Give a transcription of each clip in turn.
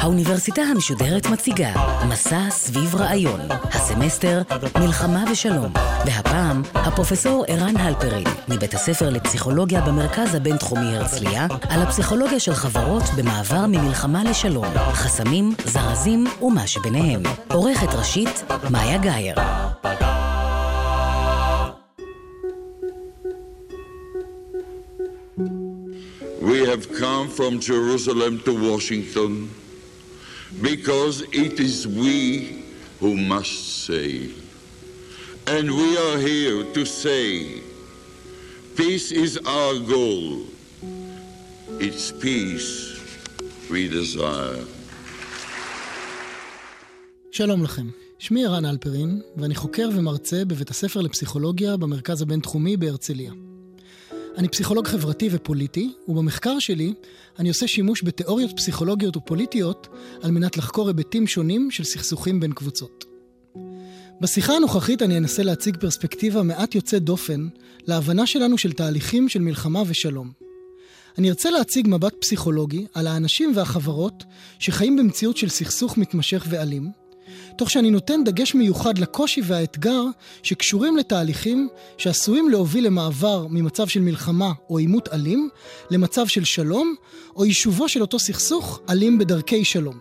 האוניברסיטה המשודרת מציגה מסע סביב רעיון, הסמסטר מלחמה ושלום, והפעם הפרופסור ערן הלפרין מבית הספר לפסיכולוגיה במרכז הבינתחומי הרצליה על הפסיכולוגיה של חברות במעבר ממלחמה לשלום, חסמים, זרזים ומה שביניהם. עורכת ראשית מאיה גאייר. From Jerusalem to Washington because it is we who must say. And we are here to say, peace is our goal. It's peace we desire. שלום לכם, שמי ערן אלפרין, ואני חוקר ומרצה בבית הספר לפסיכולוגיה במרכז הבינתחומי בהרצליה. אני פסיכולוג חברתי ופוליטי, ובמחקר שלי אני עושה שימוש בתיאוריות פסיכולוגיות ופוליטיות על מנת לחקור היבטים שונים של סכסוכים בין קבוצות. בשיחה הנוכחית אני אנסה להציג פרספקטיבה מעט יוצאת דופן להבנה שלנו של תהליכים של מלחמה ושלום. אני ארצה להציג מבט פסיכולוגי על האנשים והחברות שחיים במציאות של סכסוך מתמשך ואלים, תוך שאני נותן דגש מיוחד לקושי והאתגר שקשורים לתהליכים שעשויים להוביל למעבר ממצב של מלחמה או עימות אלים למצב של שלום או יישובו של אותו סכסוך אלים בדרכי שלום.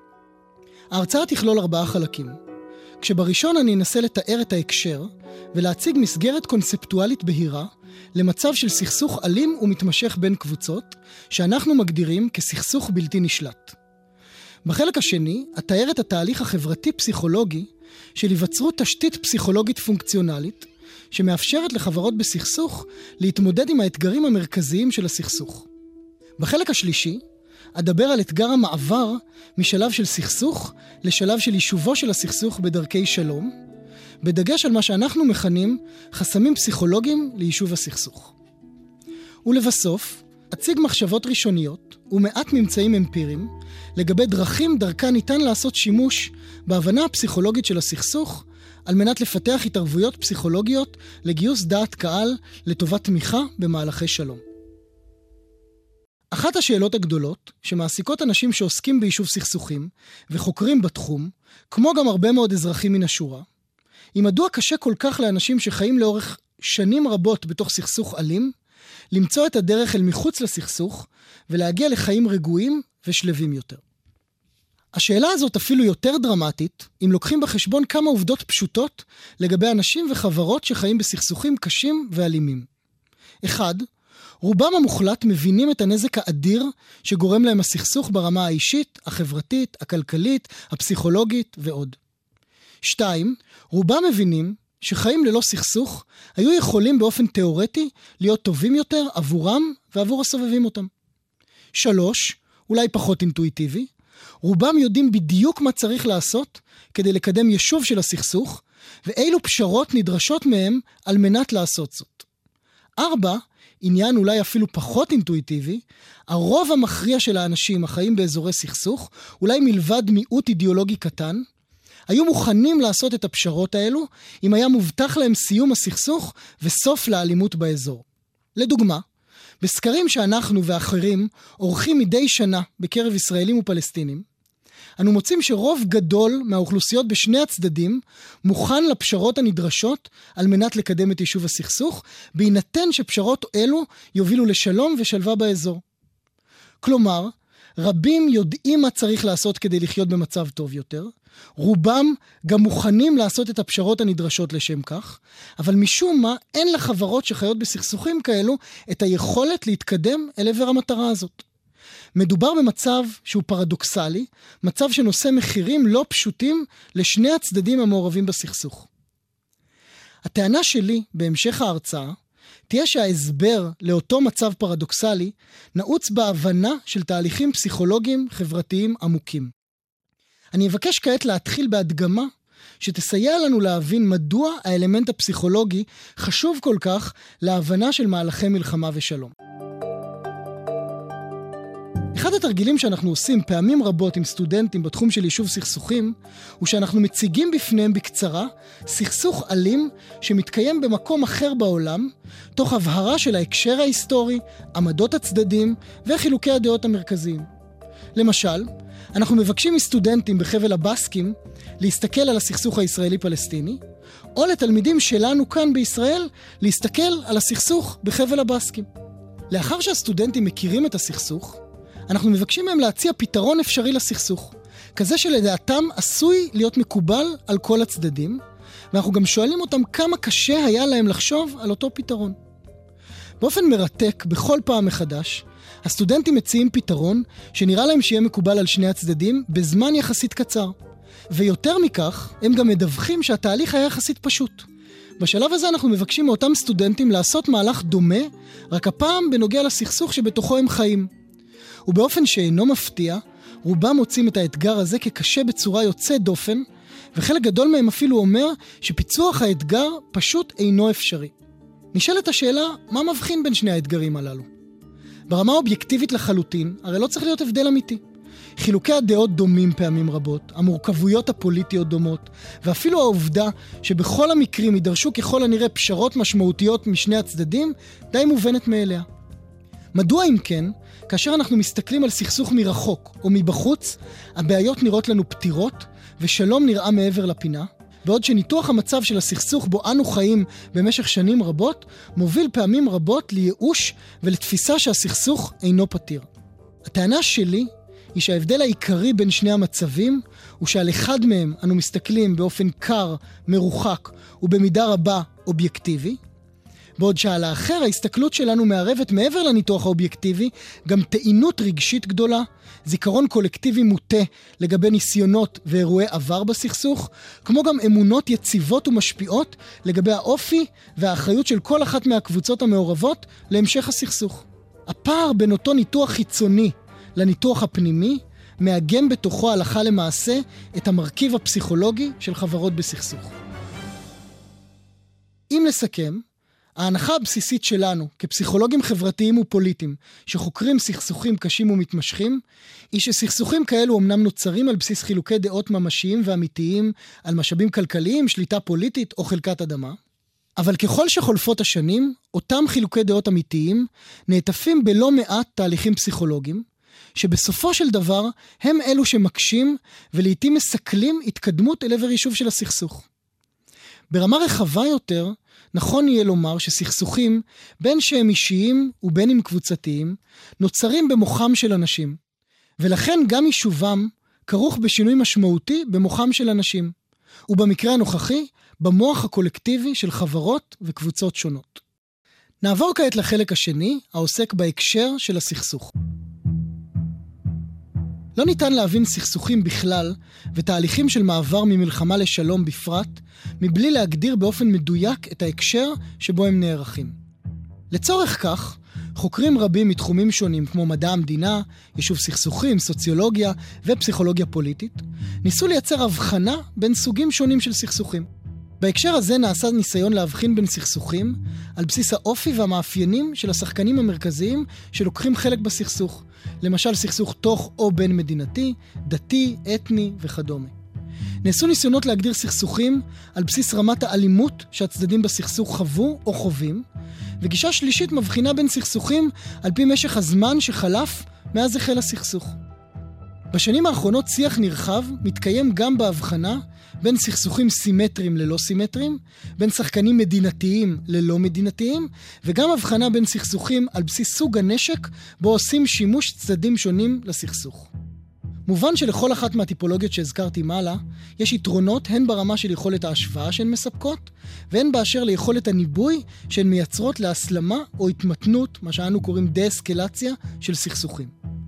ההרצאה תכלול ארבעה חלקים. כשבראשון אני אנסה לתאר את ההקשר ולהציג מסגרת קונספטואלית בהירה למצב של סכסוך אלים ומתמשך בין קבוצות שאנחנו מגדירים כסכסוך בלתי נשלט. בחלק השני, אתאר את התהליך החברתי-פסיכולוגי של היווצרות תשתית פסיכולוגית פונקציונלית, שמאפשרת לחברות בסכסוך להתמודד עם האתגרים המרכזיים של הסכסוך. בחלק השלישי, אדבר על אתגר המעבר משלב של סכסוך לשלב של יישובו של הסכסוך בדרכי שלום, בדגש על מה שאנחנו מכנים חסמים פסיכולוגיים ליישוב הסכסוך. ולבסוף, אציג מחשבות ראשוניות ומעט ממצאים אמפיריים לגבי דרכים דרכה ניתן לעשות שימוש בהבנה הפסיכולוגית של הסכסוך על מנת לפתח התערבויות פסיכולוגיות לגיוס דעת קהל לטובת תמיכה במהלכי שלום. אחת השאלות הגדולות שמעסיקות אנשים שעוסקים ביישוב סכסוכים וחוקרים בתחום, כמו גם הרבה מאוד אזרחים מן השורה, היא מדוע קשה כל כך לאנשים שחיים לאורך שנים רבות בתוך סכסוך אלים, למצוא את הדרך אל מחוץ לסכסוך ולהגיע לחיים רגועים ושלווים יותר. השאלה הזאת אפילו יותר דרמטית, אם לוקחים בחשבון כמה עובדות פשוטות לגבי אנשים וחברות שחיים בסכסוכים קשים ואלימים. אחד, רובם המוחלט מבינים את הנזק האדיר שגורם להם הסכסוך ברמה האישית, החברתית, הכלכלית, הפסיכולוגית ועוד. שתיים, רובם מבינים שחיים ללא סכסוך היו יכולים באופן תאורטי להיות טובים יותר עבורם ועבור הסובבים אותם. שלוש, אולי פחות אינטואיטיבי, רובם יודעים בדיוק מה צריך לעשות כדי לקדם יישוב של הסכסוך, ואילו פשרות נדרשות מהם על מנת לעשות זאת. ארבע, עניין אולי אפילו פחות אינטואיטיבי, הרוב המכריע של האנשים החיים באזורי סכסוך, אולי מלבד מיעוט אידיאולוגי קטן, היו מוכנים לעשות את הפשרות האלו אם היה מובטח להם סיום הסכסוך וסוף לאלימות באזור. לדוגמה, בסקרים שאנחנו ואחרים עורכים מדי שנה בקרב ישראלים ופלסטינים, אנו מוצאים שרוב גדול מהאוכלוסיות בשני הצדדים מוכן לפשרות הנדרשות על מנת לקדם את יישוב הסכסוך, בהינתן שפשרות אלו יובילו לשלום ושלווה באזור. כלומר, רבים יודעים מה צריך לעשות כדי לחיות במצב טוב יותר, רובם גם מוכנים לעשות את הפשרות הנדרשות לשם כך, אבל משום מה אין לחברות שחיות בסכסוכים כאלו את היכולת להתקדם אל עבר המטרה הזאת. מדובר במצב שהוא פרדוקסלי, מצב שנושא מחירים לא פשוטים לשני הצדדים המעורבים בסכסוך. הטענה שלי בהמשך ההרצאה תהיה שההסבר לאותו מצב פרדוקסלי נעוץ בהבנה של תהליכים פסיכולוגיים חברתיים עמוקים. אני אבקש כעת להתחיל בהדגמה שתסייע לנו להבין מדוע האלמנט הפסיכולוגי חשוב כל כך להבנה של מהלכי מלחמה ושלום. אחד התרגילים שאנחנו עושים פעמים רבות עם סטודנטים בתחום של יישוב סכסוכים, הוא שאנחנו מציגים בפניהם בקצרה סכסוך אלים שמתקיים במקום אחר בעולם, תוך הבהרה של ההקשר ההיסטורי, עמדות הצדדים וחילוקי הדעות המרכזיים. למשל, אנחנו מבקשים מסטודנטים בחבל הבסקים להסתכל על הסכסוך הישראלי-פלסטיני, או לתלמידים שלנו כאן בישראל להסתכל על הסכסוך בחבל הבסקים. לאחר שהסטודנטים מכירים את הסכסוך, אנחנו מבקשים מהם להציע פתרון אפשרי לסכסוך, כזה שלדעתם עשוי להיות מקובל על כל הצדדים, ואנחנו גם שואלים אותם כמה קשה היה להם לחשוב על אותו פתרון. באופן מרתק, בכל פעם מחדש, הסטודנטים מציעים פתרון שנראה להם שיהיה מקובל על שני הצדדים בזמן יחסית קצר. ויותר מכך, הם גם מדווחים שהתהליך היה יחסית פשוט. בשלב הזה אנחנו מבקשים מאותם סטודנטים לעשות מהלך דומה, רק הפעם בנוגע לסכסוך שבתוכו הם חיים. ובאופן שאינו מפתיע, רובם מוצאים את האתגר הזה כקשה בצורה יוצאת דופן, וחלק גדול מהם אפילו אומר שפיצוח האתגר פשוט אינו אפשרי. נשאלת השאלה, מה מבחין בין שני האתגרים הללו? ברמה אובייקטיבית לחלוטין, הרי לא צריך להיות הבדל אמיתי. חילוקי הדעות דומים פעמים רבות, המורכבויות הפוליטיות דומות, ואפילו העובדה שבכל המקרים יידרשו ככל הנראה פשרות משמעותיות משני הצדדים, די מובנת מאליה. מדוע אם כן, כאשר אנחנו מסתכלים על סכסוך מרחוק או מבחוץ, הבעיות נראות לנו פתירות, ושלום נראה מעבר לפינה, בעוד שניתוח המצב של הסכסוך בו אנו חיים במשך שנים רבות, מוביל פעמים רבות לייאוש ולתפיסה שהסכסוך אינו פתיר. הטענה שלי היא שההבדל העיקרי בין שני המצבים הוא שעל אחד מהם אנו מסתכלים באופן קר, מרוחק ובמידה רבה אובייקטיבי, בעוד שעל האחר ההסתכלות שלנו מערבת מעבר לניתוח האובייקטיבי גם טעינות רגשית גדולה, זיכרון קולקטיבי מוטה לגבי ניסיונות ואירועי עבר בסכסוך, כמו גם אמונות יציבות ומשפיעות לגבי האופי והאחריות של כל אחת מהקבוצות המעורבות להמשך הסכסוך. הפער בין אותו ניתוח חיצוני לניתוח הפנימי מאגם בתוכו הלכה למעשה את המרכיב הפסיכולוגי של חברות בסכסוך. אם נסכם, ההנחה הבסיסית שלנו, כפסיכולוגים חברתיים ופוליטיים, שחוקרים סכסוכים קשים ומתמשכים, היא שסכסוכים כאלו אמנם נוצרים על בסיס חילוקי דעות ממשיים ואמיתיים על משאבים כלכליים, שליטה פוליטית או חלקת אדמה, אבל ככל שחולפות השנים, אותם חילוקי דעות אמיתיים נעטפים בלא מעט תהליכים פסיכולוגיים, שבסופו של דבר הם אלו שמקשים ולעיתים מסכלים התקדמות אל עבר יישוב של הסכסוך. ברמה רחבה יותר, נכון יהיה לומר שסכסוכים, בין שהם אישיים ובין אם קבוצתיים, נוצרים במוחם של אנשים, ולכן גם יישובם כרוך בשינוי משמעותי במוחם של אנשים, ובמקרה הנוכחי, במוח הקולקטיבי של חברות וקבוצות שונות. נעבור כעת לחלק השני, העוסק בהקשר של הסכסוך. לא ניתן להבין סכסוכים בכלל, ותהליכים של מעבר ממלחמה לשלום בפרט, מבלי להגדיר באופן מדויק את ההקשר שבו הם נערכים. לצורך כך, חוקרים רבים מתחומים שונים כמו מדע המדינה, יישוב סכסוכים, סוציולוגיה ופסיכולוגיה פוליטית, ניסו לייצר הבחנה בין סוגים שונים של סכסוכים. בהקשר הזה נעשה ניסיון להבחין בין סכסוכים על בסיס האופי והמאפיינים של השחקנים המרכזיים שלוקחים חלק בסכסוך, למשל סכסוך תוך או בין מדינתי, דתי, אתני וכדומה. נעשו ניסיונות להגדיר סכסוכים על בסיס רמת האלימות שהצדדים בסכסוך חוו או חווים, וגישה שלישית מבחינה בין סכסוכים על פי משך הזמן שחלף מאז החל הסכסוך. בשנים האחרונות שיח נרחב מתקיים גם בהבחנה בין סכסוכים סימטריים ללא סימטריים, בין שחקנים מדינתיים ללא מדינתיים, וגם הבחנה בין סכסוכים על בסיס סוג הנשק בו עושים שימוש צדדים שונים לסכסוך. מובן שלכל אחת מהטיפולוגיות שהזכרתי מעלה, יש יתרונות הן ברמה של יכולת ההשוואה שהן מספקות, והן באשר ליכולת הניבוי שהן מייצרות להסלמה או התמתנות, מה שאנו קוראים דה-אסקלציה, של סכסוכים.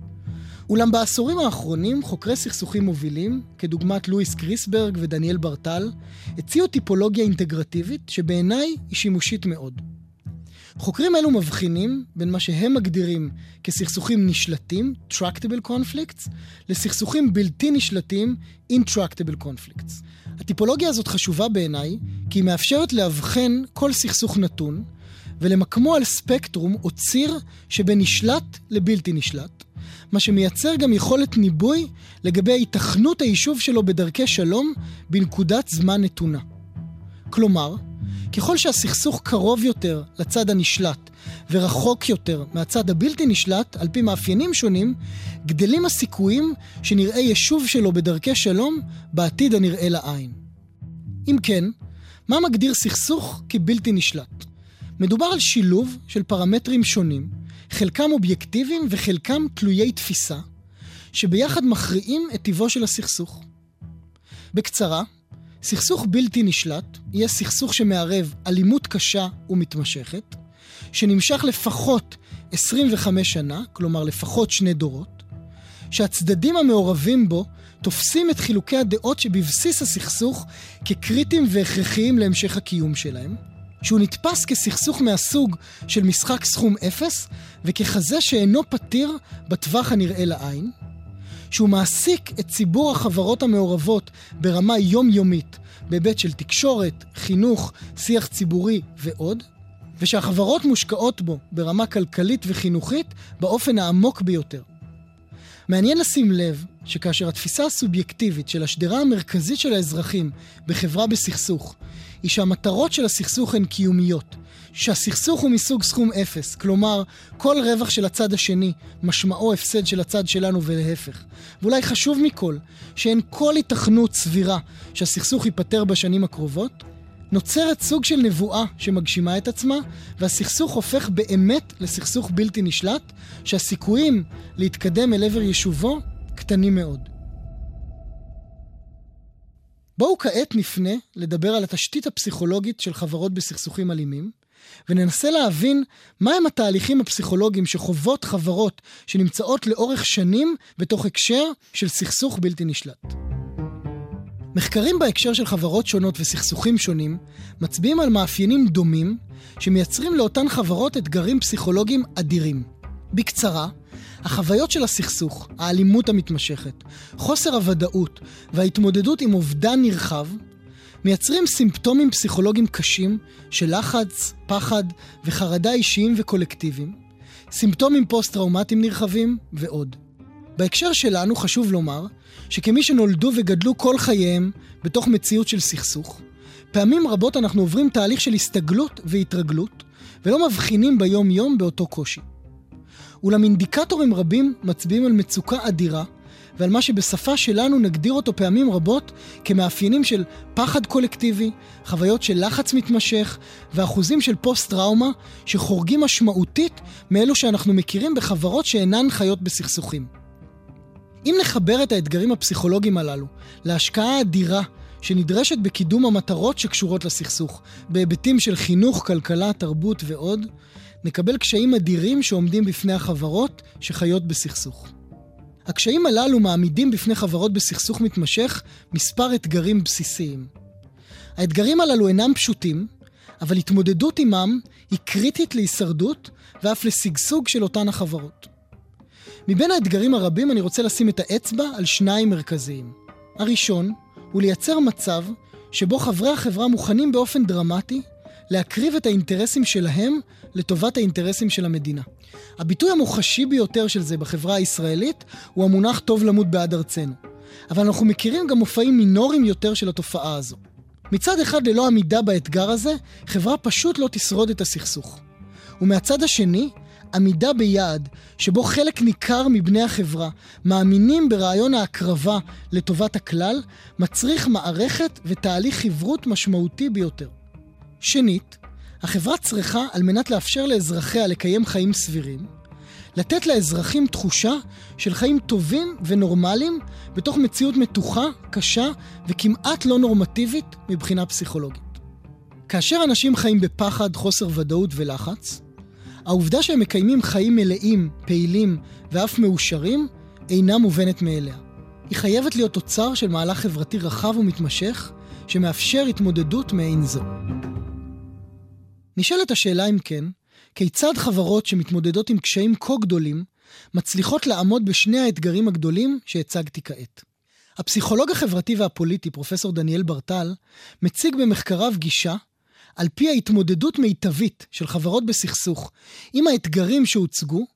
אולם בעשורים האחרונים חוקרי סכסוכים מובילים, כדוגמת לואיס קריסברג ודניאל ברטל, הציעו טיפולוגיה אינטגרטיבית שבעיניי היא שימושית מאוד. חוקרים אלו מבחינים בין מה שהם מגדירים כסכסוכים נשלטים, Tractable Conflicts, לסכסוכים בלתי נשלטים, Intractable Conflicts. הטיפולוגיה הזאת חשובה בעיניי, כי היא מאפשרת לאבחן כל סכסוך נתון, ולמקמו על ספקטרום או ציר שבין נשלט לבלתי נשלט, מה שמייצר גם יכולת ניבוי לגבי היתכנות היישוב שלו בדרכי שלום בנקודת זמן נתונה. כלומר, ככל שהסכסוך קרוב יותר לצד הנשלט ורחוק יותר מהצד הבלתי נשלט, על פי מאפיינים שונים, גדלים הסיכויים שנראה יישוב שלו בדרכי שלום בעתיד הנראה לעין. אם כן, מה מגדיר סכסוך כבלתי נשלט? מדובר על שילוב של פרמטרים שונים, חלקם אובייקטיביים וחלקם תלויי תפיסה, שביחד מכריעים את טיבו של הסכסוך. בקצרה, סכסוך בלתי נשלט יהיה סכסוך שמערב אלימות קשה ומתמשכת, שנמשך לפחות 25 שנה, כלומר לפחות שני דורות, שהצדדים המעורבים בו תופסים את חילוקי הדעות שבבסיס הסכסוך כקריטיים והכרחיים להמשך הקיום שלהם, שהוא נתפס כסכסוך מהסוג של משחק סכום אפס, וככזה שאינו פתיר בטווח הנראה לעין, שהוא מעסיק את ציבור החברות המעורבות ברמה יומיומית, בהיבט של תקשורת, חינוך, שיח ציבורי ועוד, ושהחברות מושקעות בו ברמה כלכלית וחינוכית באופן העמוק ביותר. מעניין לשים לב שכאשר התפיסה הסובייקטיבית של השדרה המרכזית של האזרחים בחברה בסכסוך היא שהמטרות של הסכסוך הן קיומיות, שהסכסוך הוא מסוג סכום אפס, כלומר, כל רווח של הצד השני משמעו הפסד של הצד שלנו ולהפך. ואולי חשוב מכל, שאין כל היתכנות סבירה שהסכסוך ייפתר בשנים הקרובות, נוצרת סוג של נבואה שמגשימה את עצמה, והסכסוך הופך באמת לסכסוך בלתי נשלט, שהסיכויים להתקדם אל עבר יישובו קטנים מאוד. בואו כעת נפנה לדבר על התשתית הפסיכולוגית של חברות בסכסוכים אלימים, וננסה להבין מהם התהליכים הפסיכולוגיים שחוות חברות שנמצאות לאורך שנים בתוך הקשר של סכסוך בלתי נשלט. מחקרים בהקשר של חברות שונות וסכסוכים שונים מצביעים על מאפיינים דומים שמייצרים לאותן חברות אתגרים פסיכולוגיים אדירים. בקצרה, החוויות של הסכסוך, האלימות המתמשכת, חוסר הוודאות וההתמודדות עם אובדן נרחב מייצרים סימפטומים פסיכולוגיים קשים של לחץ, פחד וחרדה אישיים וקולקטיביים, סימפטומים פוסט-טראומטיים נרחבים ועוד. בהקשר שלנו חשוב לומר שכמי שנולדו וגדלו כל חייהם בתוך מציאות של סכסוך, פעמים רבות אנחנו עוברים תהליך של הסתגלות והתרגלות, ולא מבחינים ביום-יום באותו קושי. אולם אינדיקטורים רבים מצביעים על מצוקה אדירה ועל מה שבשפה שלנו נגדיר אותו פעמים רבות כמאפיינים של פחד קולקטיבי, חוויות של לחץ מתמשך ואחוזים של פוסט-טראומה שחורגים משמעותית מאלו שאנחנו מכירים בחברות שאינן חיות בסכסוכים. אם נחבר את האתגרים הפסיכולוגיים הללו להשקעה אדירה שנדרשת בקידום המטרות שקשורות לסכסוך, בהיבטים של חינוך, כלכלה, תרבות ועוד, נקבל קשיים אדירים שעומדים בפני החברות שחיות בסכסוך. הקשיים הללו מעמידים בפני חברות בסכסוך מתמשך מספר אתגרים בסיסיים. האתגרים הללו אינם פשוטים, אבל התמודדות עמם היא קריטית להישרדות ואף לשגשוג של אותן החברות. מבין האתגרים הרבים אני רוצה לשים את האצבע על שניים מרכזיים. הראשון הוא לייצר מצב שבו חברי החברה מוכנים באופן דרמטי להקריב את האינטרסים שלהם לטובת האינטרסים של המדינה. הביטוי המוחשי ביותר של זה בחברה הישראלית הוא המונח טוב למות בעד ארצנו. אבל אנחנו מכירים גם מופעים מינוריים יותר של התופעה הזו. מצד אחד, ללא עמידה באתגר הזה, חברה פשוט לא תשרוד את הסכסוך. ומהצד השני, עמידה ביעד שבו חלק ניכר מבני החברה מאמינים ברעיון ההקרבה לטובת הכלל, מצריך מערכת ותהליך חברות משמעותי ביותר. שנית, החברה צריכה, על מנת לאפשר לאזרחיה לקיים חיים סבירים, לתת לאזרחים תחושה של חיים טובים ונורמליים בתוך מציאות מתוחה, קשה וכמעט לא נורמטיבית מבחינה פסיכולוגית. כאשר אנשים חיים בפחד, חוסר ודאות ולחץ, העובדה שהם מקיימים חיים מלאים, פעילים ואף מאושרים אינה מובנת מאליה. היא חייבת להיות תוצר של מהלך חברתי רחב ומתמשך שמאפשר התמודדות מעין זו. נשאלת השאלה אם כן, כיצד חברות שמתמודדות עם קשיים כה גדולים מצליחות לעמוד בשני האתגרים הגדולים שהצגתי כעת. הפסיכולוג החברתי והפוליטי, פרופסור דניאל ברטל, מציג במחקריו גישה על פי ההתמודדות מיטבית של חברות בסכסוך עם האתגרים שהוצגו,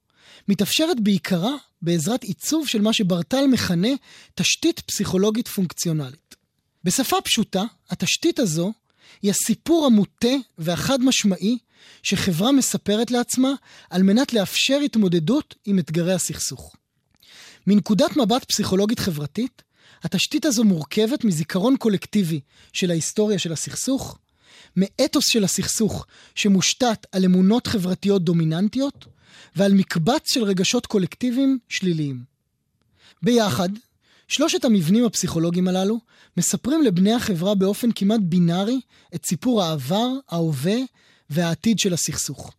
מתאפשרת בעיקרה בעזרת עיצוב של מה שברטל מכנה תשתית פסיכולוגית פונקציונלית. בשפה פשוטה, התשתית הזו היא הסיפור המוטה והחד משמעי שחברה מספרת לעצמה על מנת לאפשר התמודדות עם אתגרי הסכסוך. מנקודת מבט פסיכולוגית חברתית, התשתית הזו מורכבת מזיכרון קולקטיבי של ההיסטוריה של הסכסוך, מאתוס של הסכסוך שמושתת על אמונות חברתיות דומיננטיות, ועל מקבץ של רגשות קולקטיביים שליליים. ביחד, שלושת המבנים הפסיכולוגיים הללו מספרים לבני החברה באופן כמעט בינארי את סיפור העבר, ההווה והעתיד של הסכסוך.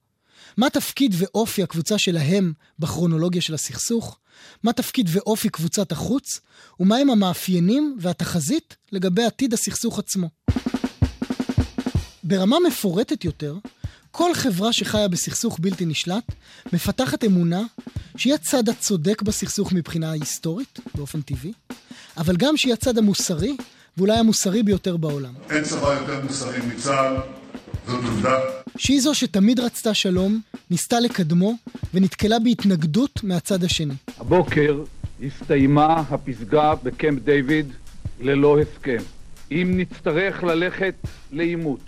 מה תפקיד ואופי הקבוצה שלהם בכרונולוגיה של הסכסוך? מה תפקיד ואופי קבוצת החוץ? ומהם המאפיינים והתחזית לגבי עתיד הסכסוך עצמו. ברמה מפורטת יותר, כל חברה שחיה בסכסוך בלתי נשלט מפתחת אמונה שהיא הצד הצודק בסכסוך מבחינה היסטורית, באופן טבעי, אבל גם שהיא הצד המוסרי, ואולי המוסרי ביותר בעולם. אין צבא יותר מוסרי מצה"ל, זאת עובדה. שהיא זו שתמיד רצתה שלום, ניסתה לקדמו, ונתקלה בהתנגדות מהצד השני. הבוקר הסתיימה הפסגה בקמפ דיוויד ללא הסכם. אם נצטרך ללכת לעימות,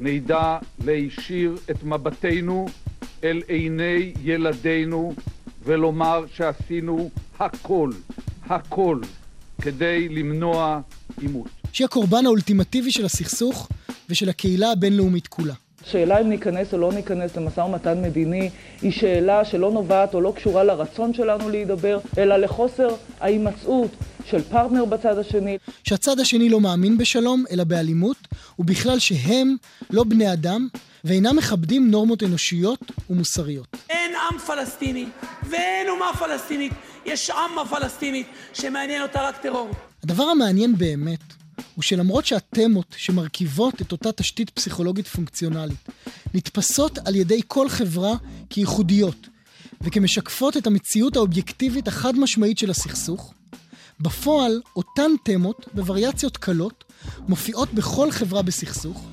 נדע להישיר את מבטנו אל עיני ילדינו ולומר שעשינו הכל, הכל, כדי למנוע עימות. שהיא הקורבן האולטימטיבי של הסכסוך ושל הקהילה הבינלאומית כולה. שאלה אם ניכנס או לא ניכנס למשא ומתן מדיני היא שאלה שלא נובעת או לא קשורה לרצון שלנו להידבר, אלא לחוסר ההימצאות של פרטנר בצד השני. שהצד השני לא מאמין בשלום, אלא באלימות, ובכלל שהם לא בני אדם, ואינם מכבדים נורמות אנושיות ומוסריות. אין עם פלסטיני ואין אומה פלסטינית, יש עם הפלסטינית שמעניין אותה רק טרור. הדבר המעניין באמת הוא שלמרות שהתמות שמרכיבות את אותה תשתית פסיכולוגית פונקציונלית נתפסות על ידי כל חברה כייחודיות וכמשקפות את המציאות האובייקטיבית החד משמעית של הסכסוך, בפועל אותן תמות, בווריאציות קלות, מופיעות בכל חברה בסכסוך,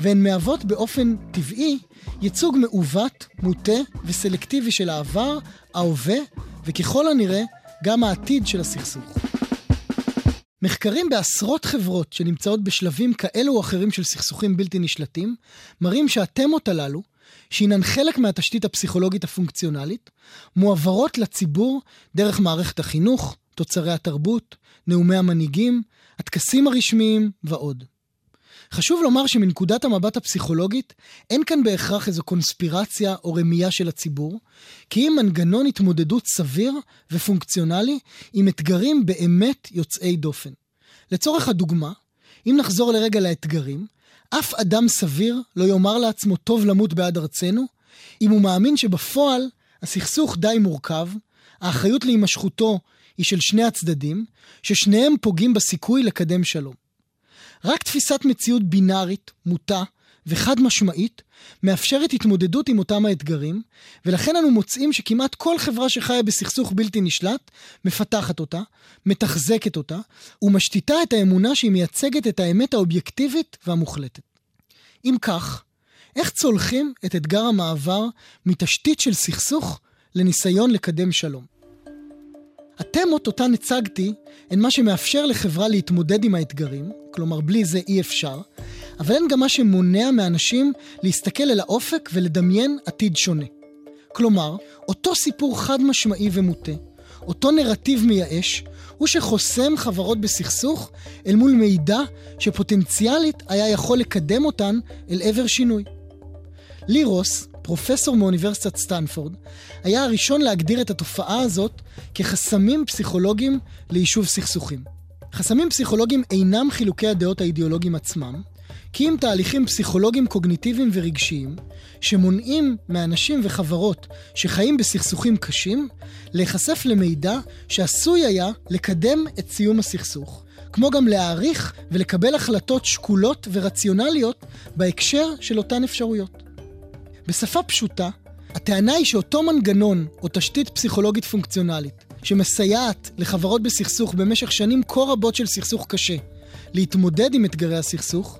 והן מהוות באופן טבעי ייצוג מעוות, מוטה וסלקטיבי של העבר, ההווה, וככל הנראה גם העתיד של הסכסוך. מחקרים בעשרות חברות שנמצאות בשלבים כאלו או אחרים של סכסוכים בלתי נשלטים, מראים שהתמות הללו, שהינן חלק מהתשתית הפסיכולוגית הפונקציונלית, מועברות לציבור דרך מערכת החינוך, תוצרי התרבות, נאומי המנהיגים, הטקסים הרשמיים ועוד. חשוב לומר שמנקודת המבט הפסיכולוגית, אין כאן בהכרח איזו קונספירציה או רמייה של הציבור, כי אם מנגנון התמודדות סביר ופונקציונלי עם אתגרים באמת יוצאי דופן. לצורך הדוגמה, אם נחזור לרגע לאתגרים, אף אדם סביר לא יאמר לעצמו טוב למות בעד ארצנו, אם הוא מאמין שבפועל הסכסוך די מורכב, האחריות להימשכותו היא של שני הצדדים, ששניהם פוגעים בסיכוי לקדם שלום. רק תפיסת מציאות בינארית, מוטה וחד משמעית, מאפשרת התמודדות עם אותם האתגרים, ולכן אנו מוצאים שכמעט כל חברה שחיה בסכסוך בלתי נשלט, מפתחת אותה, מתחזקת אותה, ומשתיתה את האמונה שהיא מייצגת את האמת האובייקטיבית והמוחלטת. אם כך, איך צולחים את אתגר המעבר מתשתית של סכסוך לניסיון לקדם שלום? התמות אותן הצגתי הן מה שמאפשר לחברה להתמודד עם האתגרים, כלומר בלי זה אי אפשר, אבל הן גם מה שמונע מאנשים להסתכל אל האופק ולדמיין עתיד שונה. כלומר, אותו סיפור חד משמעי ומוטה, אותו נרטיב מייאש, הוא שחוסם חברות בסכסוך אל מול מידע שפוטנציאלית היה יכול לקדם אותן אל עבר שינוי. לירוס, פרופסור מאוניברסיטת סטנפורד, היה הראשון להגדיר את התופעה הזאת כחסמים פסיכולוגיים ליישוב סכסוכים. חסמים פסיכולוגיים אינם חילוקי הדעות האידיאולוגיים עצמם, כי אם תהליכים פסיכולוגיים קוגניטיביים ורגשיים, שמונעים מאנשים וחברות שחיים בסכסוכים קשים, להיחשף למידע שעשוי היה לקדם את סיום הסכסוך, כמו גם להעריך ולקבל החלטות שקולות ורציונליות בהקשר של אותן אפשרויות. בשפה פשוטה, הטענה היא שאותו מנגנון או תשתית פסיכולוגית פונקציונלית שמסייעת לחברות בסכסוך במשך שנים כה רבות של סכסוך קשה להתמודד עם אתגרי הסכסוך,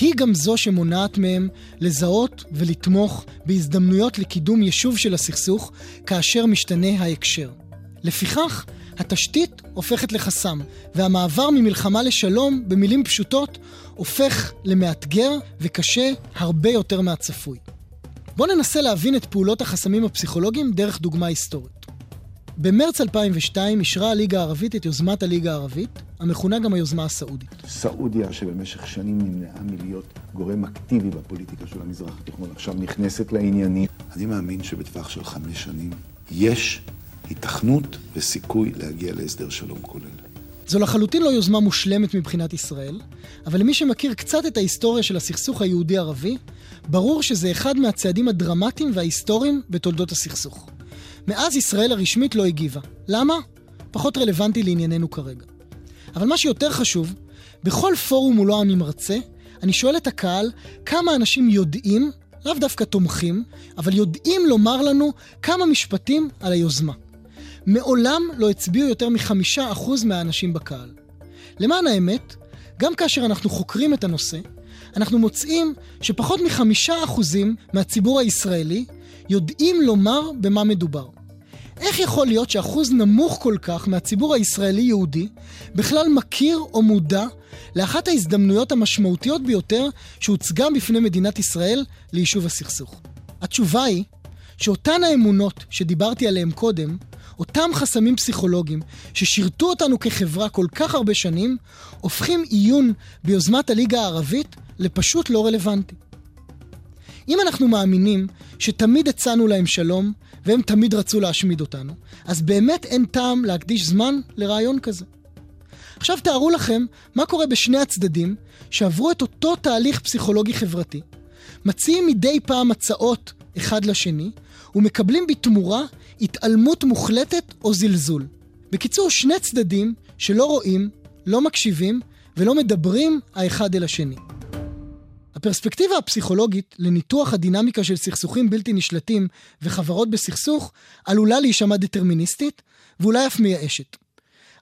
היא גם זו שמונעת מהם לזהות ולתמוך בהזדמנויות לקידום יישוב של הסכסוך כאשר משתנה ההקשר. לפיכך, התשתית הופכת לחסם, והמעבר ממלחמה לשלום, במילים פשוטות, הופך למאתגר וקשה הרבה יותר מהצפוי. בואו ננסה להבין את פעולות החסמים הפסיכולוגיים דרך דוגמה היסטורית. במרץ 2002 אישרה הליגה הערבית את יוזמת הליגה הערבית, המכונה גם היוזמה הסעודית. סעודיה, שבמשך שנים נמנעה מלהיות גורם אקטיבי בפוליטיקה של המזרח התיכון, עכשיו נכנסת לעניינים. אני מאמין שבטווח של חמש שנים יש היתכנות וסיכוי להגיע להסדר שלום כולל. זו לחלוטין לא יוזמה מושלמת מבחינת ישראל, אבל למי שמכיר קצת את ההיסטוריה של הסכסוך היהודי-ערבי, ברור שזה אחד מהצעדים הדרמטיים וההיסטוריים בתולדות הסכסוך. מאז ישראל הרשמית לא הגיבה. למה? פחות רלוונטי לענייננו כרגע. אבל מה שיותר חשוב, בכל פורום מולו אני מרצה, אני שואל את הקהל כמה אנשים יודעים, לאו דווקא תומכים, אבל יודעים לומר לנו כמה משפטים על היוזמה. מעולם לא הצביעו יותר מחמישה אחוז מהאנשים בקהל. למען האמת, גם כאשר אנחנו חוקרים את הנושא, אנחנו מוצאים שפחות מחמישה אחוזים מהציבור הישראלי יודעים לומר במה מדובר. איך יכול להיות שאחוז נמוך כל כך מהציבור הישראלי-יהודי בכלל מכיר או מודע לאחת ההזדמנויות המשמעותיות ביותר שהוצגה בפני מדינת ישראל ליישוב הסכסוך? התשובה היא שאותן האמונות שדיברתי עליהן קודם, אותם חסמים פסיכולוגיים ששירתו אותנו כחברה כל כך הרבה שנים, הופכים עיון ביוזמת הליגה הערבית לפשוט לא רלוונטי. אם אנחנו מאמינים שתמיד הצענו להם שלום, והם תמיד רצו להשמיד אותנו, אז באמת אין טעם להקדיש זמן לרעיון כזה. עכשיו תארו לכם מה קורה בשני הצדדים שעברו את אותו תהליך פסיכולוגי חברתי, מציעים מדי פעם הצעות אחד לשני, ומקבלים בתמורה התעלמות מוחלטת או זלזול. בקיצור, שני צדדים שלא רואים, לא מקשיבים ולא מדברים האחד אל השני. הפרספקטיבה הפסיכולוגית לניתוח הדינמיקה של סכסוכים בלתי נשלטים וחברות בסכסוך עלולה להישמע דטרמיניסטית ואולי אף מייאשת.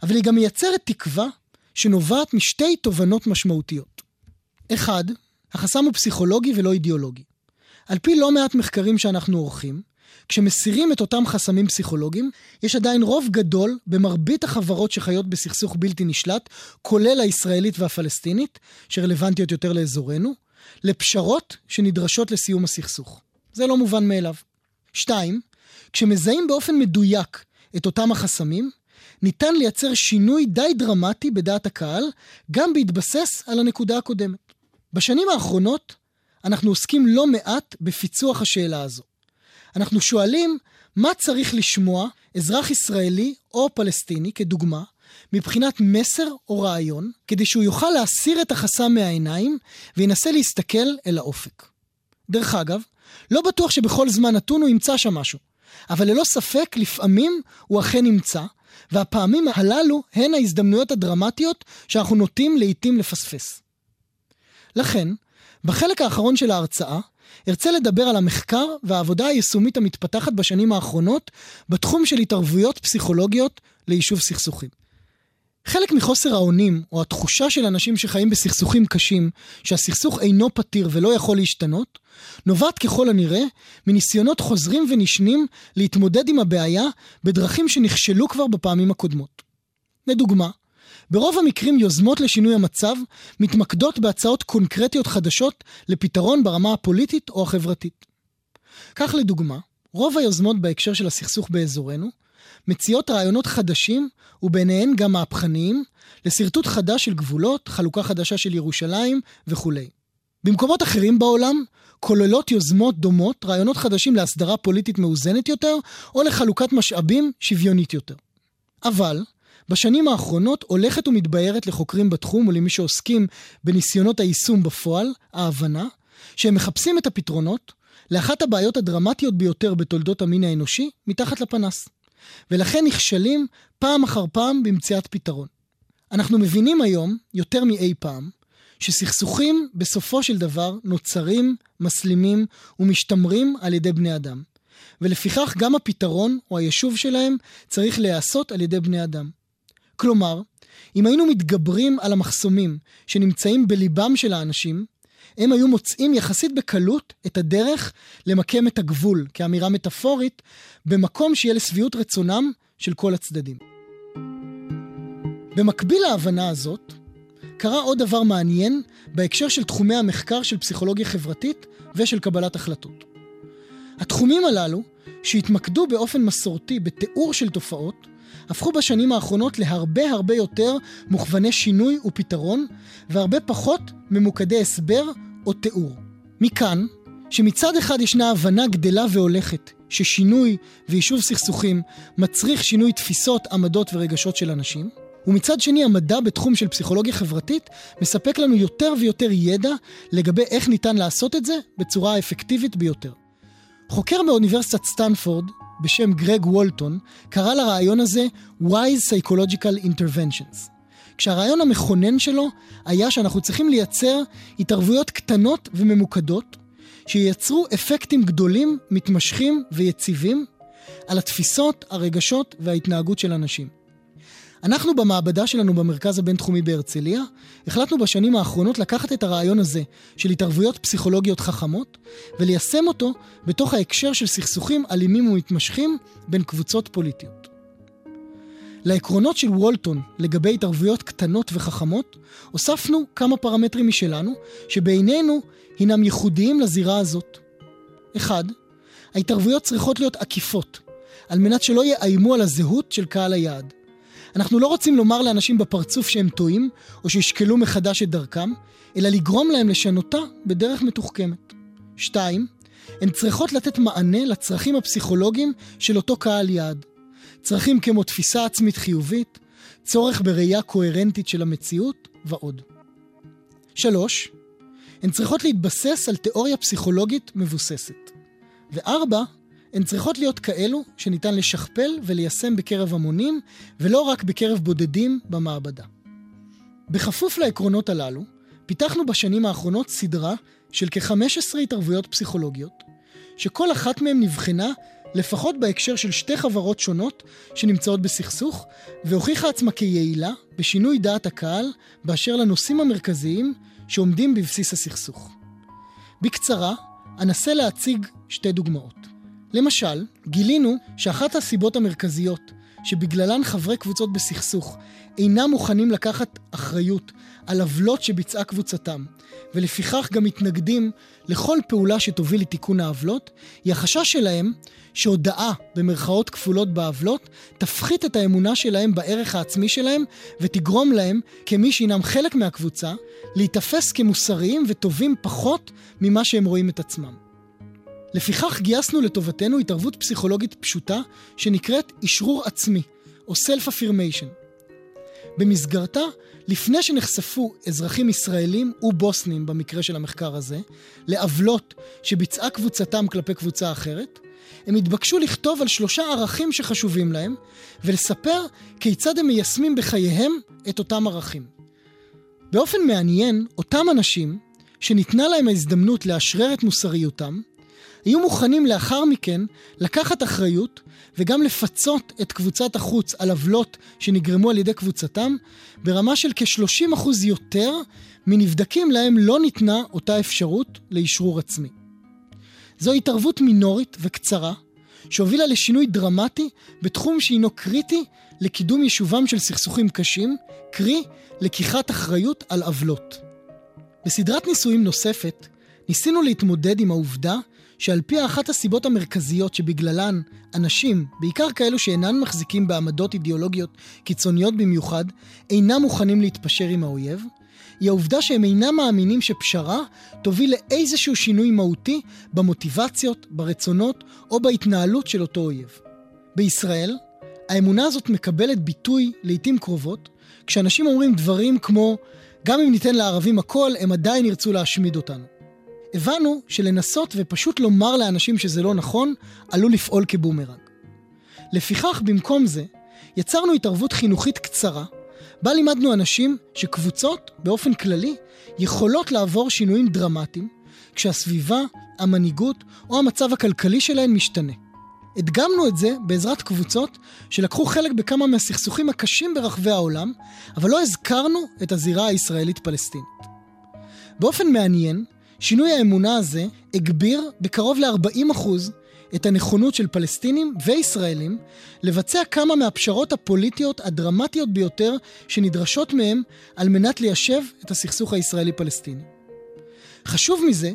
אבל היא גם מייצרת תקווה שנובעת משתי תובנות משמעותיות. אחד, החסם הוא פסיכולוגי ולא אידיאולוגי. על פי לא מעט מחקרים שאנחנו עורכים, כשמסירים את אותם חסמים פסיכולוגיים, יש עדיין רוב גדול במרבית החברות שחיות בסכסוך בלתי נשלט, כולל הישראלית והפלסטינית, שרלוונטיות יותר לאזורנו, לפשרות שנדרשות לסיום הסכסוך. זה לא מובן מאליו. שתיים, כשמזהים באופן מדויק את אותם החסמים, ניתן לייצר שינוי די דרמטי בדעת הקהל, גם בהתבסס על הנקודה הקודמת. בשנים האחרונות אנחנו עוסקים לא מעט בפיצוח השאלה הזו. אנחנו שואלים מה צריך לשמוע אזרח ישראלי או פלסטיני, כדוגמה, מבחינת מסר או רעיון, כדי שהוא יוכל להסיר את החסם מהעיניים וינסה להסתכל אל האופק. דרך אגב, לא בטוח שבכל זמן נתון הוא ימצא שם משהו, אבל ללא ספק לפעמים הוא אכן ימצא, והפעמים הללו הן ההזדמנויות הדרמטיות שאנחנו נוטים לעיתים לפספס. לכן, בחלק האחרון של ההרצאה, ארצה לדבר על המחקר והעבודה היישומית המתפתחת בשנים האחרונות בתחום של התערבויות פסיכולוגיות ליישוב סכסוכים. חלק מחוסר האונים, או התחושה של אנשים שחיים בסכסוכים קשים, שהסכסוך אינו פתיר ולא יכול להשתנות, נובעת ככל הנראה מניסיונות חוזרים ונשנים להתמודד עם הבעיה בדרכים שנכשלו כבר בפעמים הקודמות. לדוגמה, ברוב המקרים יוזמות לשינוי המצב מתמקדות בהצעות קונקרטיות חדשות לפתרון ברמה הפוליטית או החברתית. כך לדוגמה, רוב היוזמות בהקשר של הסכסוך באזורנו מציעות רעיונות חדשים, וביניהן גם מהפכניים, לשרטוט חדש של גבולות, חלוקה חדשה של ירושלים וכולי. במקומות אחרים בעולם, כוללות יוזמות דומות רעיונות חדשים להסדרה פוליטית מאוזנת יותר, או לחלוקת משאבים שוויונית יותר. אבל, בשנים האחרונות הולכת ומתבהרת לחוקרים בתחום ולמי שעוסקים בניסיונות היישום בפועל, ההבנה, שהם מחפשים את הפתרונות לאחת הבעיות הדרמטיות ביותר בתולדות המין האנושי, מתחת לפנס. ולכן נכשלים פעם אחר פעם במציאת פתרון. אנחנו מבינים היום, יותר מאי פעם, שסכסוכים בסופו של דבר נוצרים, מסלימים ומשתמרים על ידי בני אדם. ולפיכך גם הפתרון או היישוב שלהם צריך להיעשות על ידי בני אדם. כלומר, אם היינו מתגברים על המחסומים שנמצאים בליבם של האנשים, הם היו מוצאים יחסית בקלות את הדרך למקם את הגבול, כאמירה מטאפורית, במקום שיהיה לשביעות רצונם של כל הצדדים. במקביל להבנה הזאת, קרה עוד דבר מעניין בהקשר של תחומי המחקר של פסיכולוגיה חברתית ושל קבלת החלטות. התחומים הללו, שהתמקדו באופן מסורתי בתיאור של תופעות, הפכו בשנים האחרונות להרבה הרבה יותר מוכווני שינוי ופתרון, והרבה פחות ממוקדי הסבר או תיאור. מכאן, שמצד אחד ישנה הבנה גדלה והולכת ששינוי ויישוב סכסוכים מצריך שינוי תפיסות, עמדות ורגשות של אנשים, ומצד שני המדע בתחום של פסיכולוגיה חברתית מספק לנו יותר ויותר ידע לגבי איך ניתן לעשות את זה בצורה האפקטיבית ביותר. חוקר מאוניברסיטת סטנפורד בשם גרג וולטון קרא לרעיון הזה Wise Psychological Interventions. כשהרעיון המכונן שלו היה שאנחנו צריכים לייצר התערבויות קטנות וממוקדות שייצרו אפקטים גדולים, מתמשכים ויציבים על התפיסות, הרגשות וההתנהגות של אנשים. אנחנו במעבדה שלנו במרכז הבינתחומי בהרצליה, החלטנו בשנים האחרונות לקחת את הרעיון הזה של התערבויות פסיכולוגיות חכמות וליישם אותו בתוך ההקשר של סכסוכים אלימים ומתמשכים בין קבוצות פוליטיות. לעקרונות של וולטון לגבי התערבויות קטנות וחכמות, הוספנו כמה פרמטרים משלנו, שבעינינו הינם ייחודיים לזירה הזאת. אחד, ההתערבויות צריכות להיות עקיפות, על מנת שלא יאיימו על הזהות של קהל היעד. אנחנו לא רוצים לומר לאנשים בפרצוף שהם טועים, או שישקלו מחדש את דרכם, אלא לגרום להם לשנותה בדרך מתוחכמת. שתיים, הן צריכות לתת מענה לצרכים הפסיכולוגיים של אותו קהל יעד. צרכים כמו תפיסה עצמית חיובית, צורך בראייה קוהרנטית של המציאות ועוד. שלוש, הן צריכות להתבסס על תיאוריה פסיכולוגית מבוססת. וארבע, הן צריכות להיות כאלו שניתן לשכפל וליישם בקרב המונים, ולא רק בקרב בודדים במעבדה. בכפוף לעקרונות הללו, פיתחנו בשנים האחרונות סדרה של כ-15 התערבויות פסיכולוגיות, שכל אחת מהן נבחנה לפחות בהקשר של שתי חברות שונות שנמצאות בסכסוך, והוכיחה עצמה כיעילה בשינוי דעת הקהל באשר לנושאים המרכזיים שעומדים בבסיס הסכסוך. בקצרה, אנסה להציג שתי דוגמאות. למשל, גילינו שאחת הסיבות המרכזיות שבגללן חברי קבוצות בסכסוך אינם מוכנים לקחת אחריות על עוולות שביצעה קבוצתם, ולפיכך גם מתנגדים לכל פעולה שתוביל לתיקון העוולות, היא החשש שלהם שהודאה במרכאות כפולות בעוולות תפחית את האמונה שלהם בערך העצמי שלהם ותגרום להם, כמי שהינם חלק מהקבוצה, להיתפס כמוסריים וטובים פחות ממה שהם רואים את עצמם. לפיכך גייסנו לטובתנו התערבות פסיכולוגית פשוטה שנקראת אשרור עצמי, או Self-Affirmation. במסגרתה, לפני שנחשפו אזרחים ישראלים ובוסנים, במקרה של המחקר הזה, לעוולות שביצעה קבוצתם כלפי קבוצה אחרת, הם התבקשו לכתוב על שלושה ערכים שחשובים להם, ולספר כיצד הם מיישמים בחייהם את אותם ערכים. באופן מעניין, אותם אנשים, שניתנה להם ההזדמנות לאשרר את מוסריותם, היו מוכנים לאחר מכן לקחת אחריות וגם לפצות את קבוצת החוץ על עוולות שנגרמו על ידי קבוצתם ברמה של כ-30% יותר מנבדקים להם לא ניתנה אותה אפשרות לאשרור עצמי. זו התערבות מינורית וקצרה שהובילה לשינוי דרמטי בתחום שהינו קריטי לקידום יישובם של סכסוכים קשים, קרי לקיחת אחריות על עוולות. בסדרת ניסויים נוספת ניסינו להתמודד עם העובדה שעל פי אחת הסיבות המרכזיות שבגללן אנשים, בעיקר כאלו שאינן מחזיקים בעמדות אידיאולוגיות קיצוניות במיוחד, אינם מוכנים להתפשר עם האויב, היא העובדה שהם אינם מאמינים שפשרה תוביל לאיזשהו שינוי מהותי במוטיבציות, ברצונות או בהתנהלות של אותו אויב. בישראל, האמונה הזאת מקבלת ביטוי לעיתים קרובות, כשאנשים אומרים דברים כמו גם אם ניתן לערבים הכל, הם עדיין ירצו להשמיד אותנו. הבנו שלנסות ופשוט לומר לאנשים שזה לא נכון, עלול לפעול כבומרנג. לפיכך, במקום זה, יצרנו התערבות חינוכית קצרה, בה לימדנו אנשים שקבוצות, באופן כללי, יכולות לעבור שינויים דרמטיים, כשהסביבה, המנהיגות או המצב הכלכלי שלהן משתנה. הדגמנו את זה בעזרת קבוצות שלקחו חלק בכמה מהסכסוכים הקשים ברחבי העולם, אבל לא הזכרנו את הזירה הישראלית-פלסטינית. באופן מעניין, שינוי האמונה הזה הגביר בקרוב ל-40% את הנכונות של פלסטינים וישראלים לבצע כמה מהפשרות הפוליטיות הדרמטיות ביותר שנדרשות מהם על מנת ליישב את הסכסוך הישראלי-פלסטיני. חשוב מזה,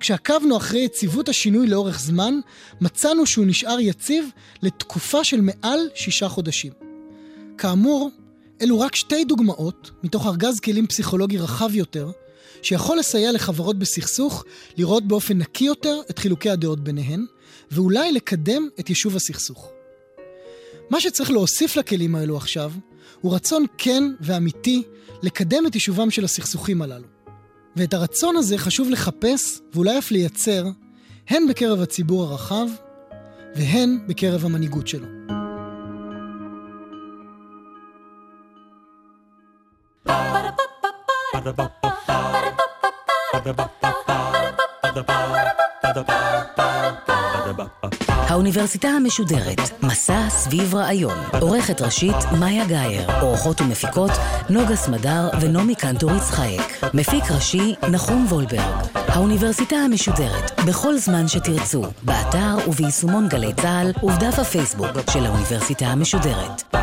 כשעקבנו אחרי יציבות השינוי לאורך זמן, מצאנו שהוא נשאר יציב לתקופה של מעל שישה חודשים. כאמור, אלו רק שתי דוגמאות מתוך ארגז כלים פסיכולוגי רחב יותר, שיכול לסייע לחברות בסכסוך לראות באופן נקי יותר את חילוקי הדעות ביניהן, ואולי לקדם את יישוב הסכסוך. מה שצריך להוסיף לכלים האלו עכשיו, הוא רצון כן ואמיתי לקדם את יישובם של הסכסוכים הללו. ואת הרצון הזה חשוב לחפש, ואולי אף לייצר, הן בקרב הציבור הרחב, והן בקרב המנהיגות שלו. האוניברסיטה המשודרת, מסע סביב רעיון. עורכת ראשית, מאיה גאייר. עורכות ומפיקות, נוגה סמדר ונעמי קנטור יצחייק. מפיק ראשי, נחום וולברג. האוניברסיטה המשודרת, בכל זמן שתרצו, באתר וביישומון גלי צה"ל ובדף הפייסבוק של האוניברסיטה המשודרת.